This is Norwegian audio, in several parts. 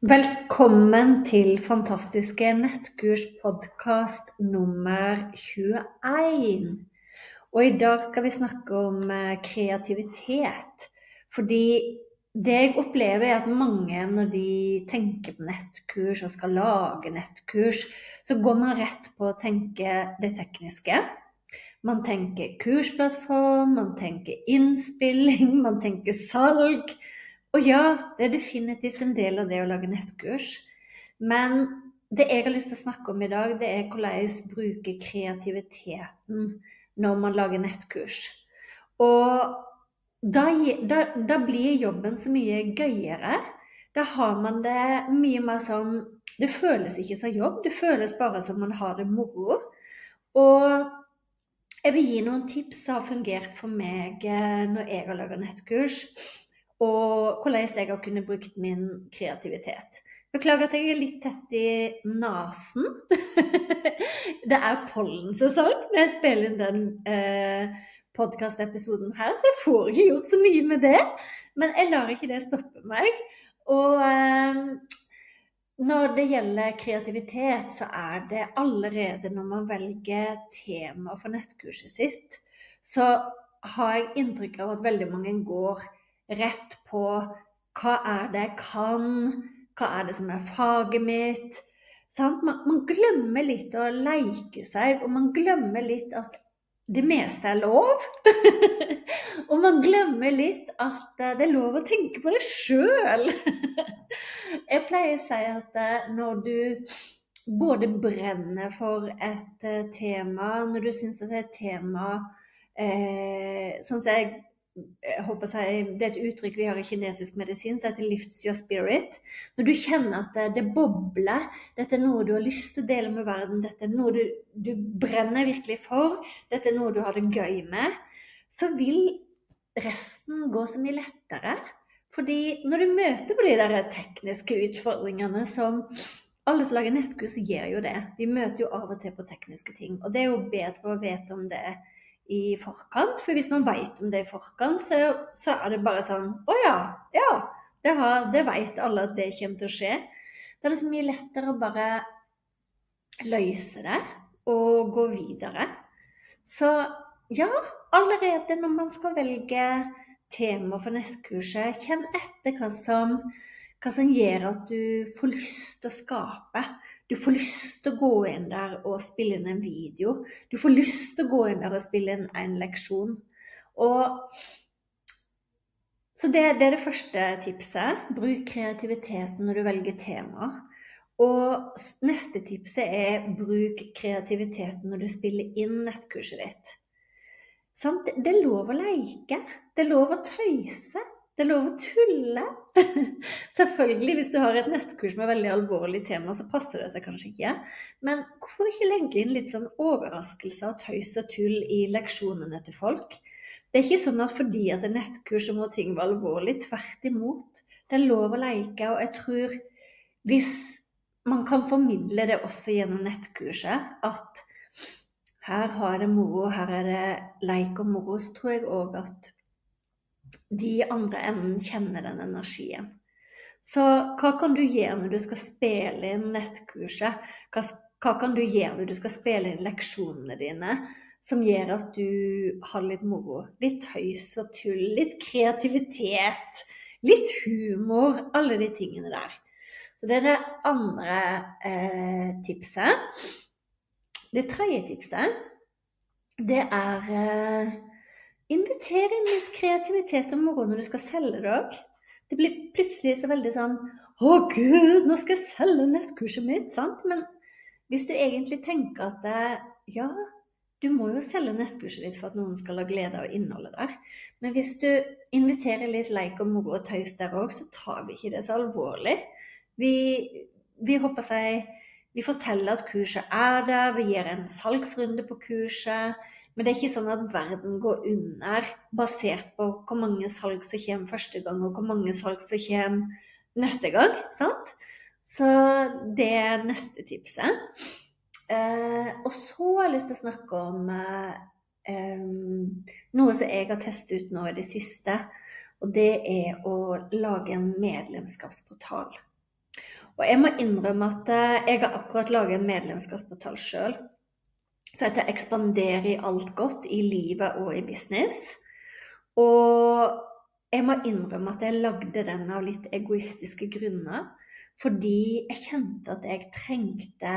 Velkommen til fantastiske nettkurs-podkast nummer 21. Og i dag skal vi snakke om eh, kreativitet. Fordi det jeg opplever, er at mange når de tenker på nettkurs og skal lage nettkurs, så går man rett på å tenke det tekniske. Man tenker kursplattform, man tenker innspilling, man tenker salg. Og ja, det er definitivt en del av det å lage nettkurs. Men det jeg har lyst til å snakke om i dag, det er hvordan bruke kreativiteten når man lager nettkurs. Og da, da, da, blir jobben så mye gøyere. Da har man det mye mer sånn Det føles ikke som jobb, det føles bare som man har det moro. Og jeg vil gi noen tips som har fungert for meg eh, når jeg har laga nettkurs og hvordan jeg har kunnet brukt min kreativitet. Beklager at jeg er litt tett i nesen. det er pollensesong når jeg spiller inn den eh, podkastepisoden her, så jeg får ikke gjort så mye med det. Men jeg lar ikke det stoppe meg. Og eh, når det gjelder kreativitet, så er det allerede når man velger tema for nettkurset sitt, så har jeg inntrykk av at veldig mange går rett på hva er det jeg kan, hva er det som er faget mitt? Man, man, glemmer litt å leke seg, og man glemmer litt at det meste er lov. og man glemmer litt at eh, det er lov å tenke på det sjøl. jeg pleier å si at eh, når du både brenner for et eh, tema, når du syns det er et tema eh, Sånn som jeg håper jeg, Det er et uttrykk vi har i kinesisk medisin som heter 'lifts your spirit'. Når du kjenner at det, det, bobler, dette er noe du har lyst til å dele med verden, dette er noe du, du brenner virkelig for, dette er noe du har det gøy med, så vil resten gå så mye lettere. Fordi når du møter på de der tekniske utfordringene som alle som lager nettkurs, gjør jo det. Vi møter jo av og til på tekniske ting. Og det er jo bedre å vite om det i forkant. For hvis man veit om det i forkant, så, så, er det bare sånn Å ja, ja. Det, har, det veit alle at det kommer til å skje. Da er det så mye lettere å bare løse det og gå videre. Så ja, allerede når man skal velge tema for nettkurset, kjenn etter hva som, hva som gjør at du får lyst til å skape. Du får lyst til å gå inn der og spille inn en video. Du får lyst til å gå inn der og spille inn en leksjon. Og så det, det, er det første tipset. Bruk kreativiteten når du velger tema. Og neste tipset er bruk kreativiteten når du spiller inn nettkurset ditt. Det er lov å leke. Det er lov å tøyse. Det er lov å tulle. Selvfølgelig, hvis du har et nettkurs med veldig alvorlig tema, så passer det seg kanskje ikke. Men hvorfor ikke legge inn litt sånn overraskelser og tøys og tull i leksjonene til folk? Det er ikke sånn at fordi at det er nettkurs så må ting være alvorlig. Tvert imot. Det er lov å leke, og jeg tror hvis man kan formidle det også gjennom nettkurset, at her har det moro, her er det leik og moro, så tror jeg òg at de andre enden kjenner den energien. Så hva kan du gjøre når du skal spille inn nettkurset? Hva, hva, kan du gjøre når du skal spille inn leksjonene dine? som gjør at du har litt moro. Litt tøys og tull, litt kreativitet, litt humor. Alle de tingene der. Så det er det andre eh, tipset. Det tredje tipset, det er eh, Inviter inn litt kreativitet og moro når du skal selge det òg. Det blir plutselig så veldig sånn Å, gud, nå skal jeg selge nettkurset mitt. sant? Men hvis du egentlig tenker at ja, du må jo selge nettkurset ditt for at noen skal ha glede av innholdet der. Men hvis du inviterer litt leik og moro og tøys der òg, så tar vi ikke det så alvorlig. Vi, vi håper seg Vi forteller at kurset er der, vi gir en salgsrunde på kurset. Men det er ikke sånn at verden går under basert på hvor mange salg som kommer første gang, og hvor mange salg som kommer neste gang. sant? Så det er neste tipset. Eh, og så har jeg lyst til å snakke om eh, noe som jeg har testet ut nå i det siste. Og det er å lage en medlemskapsportal. Og jeg må innrømme at eh, jeg har akkurat laget en medlemskapsportal sjøl som heter 'Ekspandere i alt godt i livet og i business'. Og jeg må innrømme at jeg lagde den av litt egoistiske grunner. Fordi jeg kjente at jeg trengte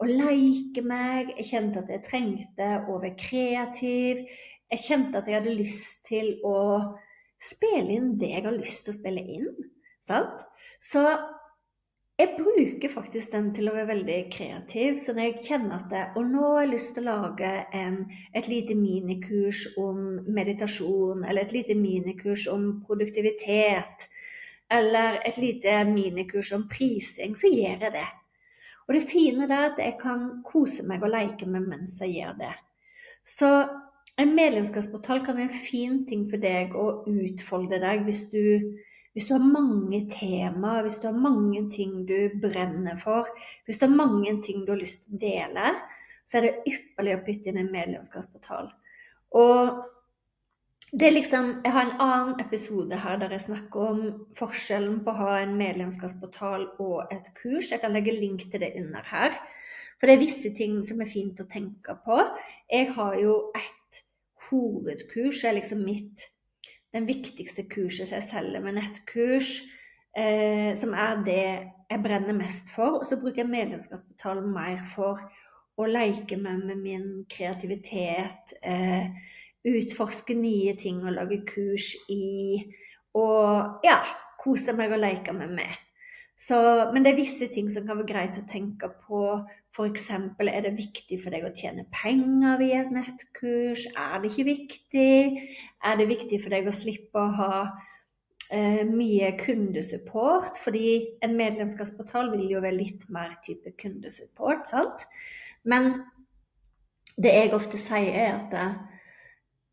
å like meg, jeg kjente at jeg trengte å være kreativ. Jeg kjente at jeg hadde lyst til å spille inn det jeg har lyst til å spille inn. Sant? Så jeg bruker faktisk den til å være veldig kreativ. Så når jeg kjenner at det, Og nå har jeg lyst til å lage en, et lite minikurs om meditasjon, eller et lite minikurs om produktivitet, eller et lite minikurs om prising, så gjør jeg det. Og det fine er at jeg kan kose meg og leke med mens jeg gjør det. Så en medlemskapsportal kan være en fin ting for deg å utfolde deg hvis du hvis du har mange temaer, hvis du har mange ting du brenner for, hvis du har mange ting du har lyst til å dele, så er det ypperlig å putte inn en medlemskapsportal. Og det er liksom, Jeg har en annen episode her der jeg snakker om forskjellen på å ha en medlemskapsportal og et kurs. Jeg kan legge link til det under her. For det er visse ting som er fint å tenke på. Jeg har jo et hovedkurs, det er liksom mitt den viktigste kurset som jeg selger med nettkurs, eh, som er det jeg brenner mest for. Og så bruker jeg medlemskapsportalen mer for å leke med, med min kreativitet, eh, utforske nye ting og lage kurs i. Og ja, kose meg og leke med meg. Så, men det er visse ting som kan være greit å tenke på. F.eks. er det viktig for deg å tjene penger via et nettkurs? Er det ikke viktig? Er det viktig for deg å slippe å ha eh, mye kundesupport? Fordi en medlemskapsportal vil jo være litt mer type kundesupport, sant? Men det jeg ofte sier, er at det,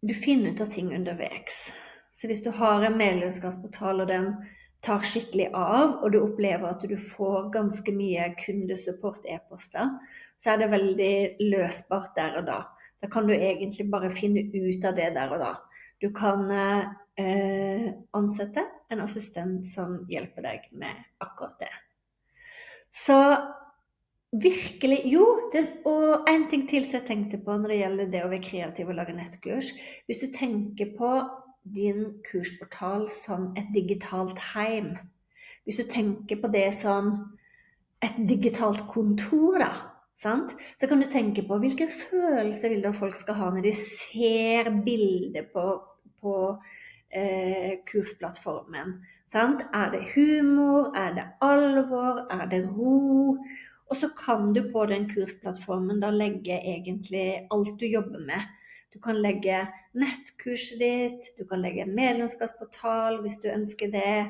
du finner ut av ting underveis. Så hvis du har en medlemskapsportal, og den tar skikkelig av, og du opplever at du får ganske mye kundesupport-e-poster, så er det veldig løsbart der og da. Da kan du egentlig bare finne ut av det der og da. Du kan eh, ansette en assistent som hjelper deg med akkurat det. Så virkelig Jo, det, og en ting til som jeg tenkte på når det gjelder det å være kreativ og lage nettkurs. Hvis du tenker på din kursportal som et digitalt heim. Hvis du tenker på det som et digitalt kontor, da, sant? så kan du tenke på hvilke følelser vil du at folk skal ha når de ser bildet på, på eh, kursplattformen. Sant? Er det humor? Er det alvor? Er det ro? Og så kan du på den kursplattformen da legge egentlig alt du jobber med. Du kan legge nettkurset ditt, du kan legge medlemskapsportal hvis du ønsker det.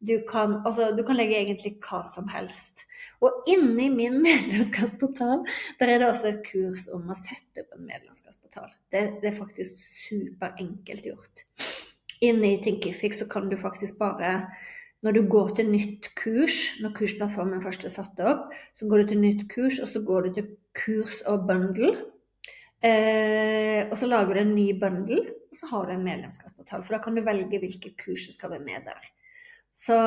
Du kan, altså, du kan legge egentlig hva som helst. Og inni min medlemskapsportal der er det også et kurs om å sette opp en medlemskapsportal. Det, det er faktisk superenkelt gjort. Inne i Thinkific så kan du faktisk bare når du går til nytt kurs, når kursplattformen først er satt opp, så går du til nytt kurs, og så går du til kurs og bundle. Eh, og så lager du en ny bundle, og så har du en medlemskapsportal. For da kan du velge hvilke kurs som skal være med der. Så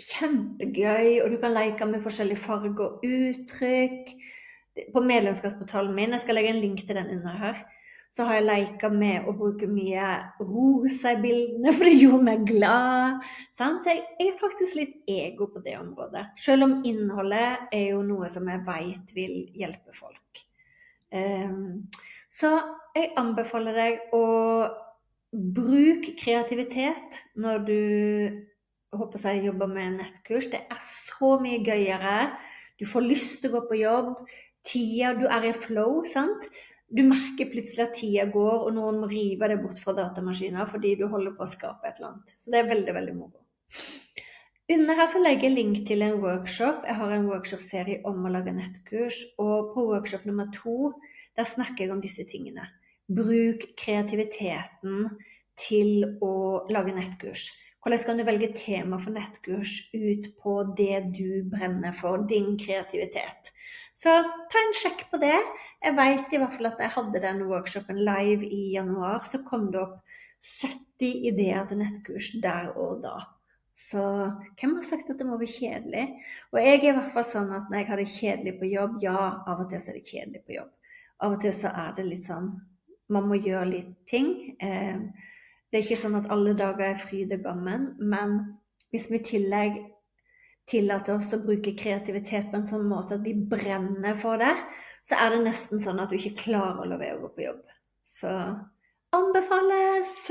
kjempegøy, og du kan leke med forskjellige farger og uttrykk. på medlemskapsportalen min, jeg skal legge en link til den under her, så har jeg leka med å bruke mye rosa i bildene, for det gjorde meg glad. Sant? Så jeg, jeg, er faktisk litt ego på det området. Selv om innholdet er jo noe som jeg veit vil hjelpe folk. Så jeg anbefaler deg å bruke kreativitet når du håper jeg jobber med nettkurs. Det er så mye gøyere. Du får lyst til å gå på jobb. Tida Du er i flow, sant? du merker plutselig at tida går, og noen må rive deg bort fra datamaskiner fordi du holder på å skape et eller annet. Så det er veldig, veldig moro. Under her så legger jeg link til en workshop. Jeg har en workshop-serie om å lage nettkurs. Og på workshop nummer to der snakker jeg om disse tingene. Bruk kreativiteten til å lage nettkurs. Hvordan kan du velge tema for nettkurs ut på det du brenner for, din kreativitet? Så ta en sjekk på det. Jeg vet i hvert fall at jeg hadde den workshopen live i januar. Så kom det opp 70 ideer til nettkurs der og da. Så hvem har sagt at det må være kjedelig? Og jeg er i hvert fall sånn at når jeg har det kjedelig på jobb, ja, av og til så er det kjedelig på jobb. Av og til så er det litt sånn man må gjøre litt ting. Eh, det er ikke sånn at alle dager er fryd og gammen, men hvis vi i tillegg tillater oss å bruke kreativitet på en sånn måte at vi brenner for det, så er det nesten sånn at du ikke klarer å la være å gå på jobb. Så anbefales!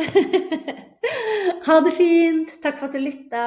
ha det fint! Takk for at du lytta.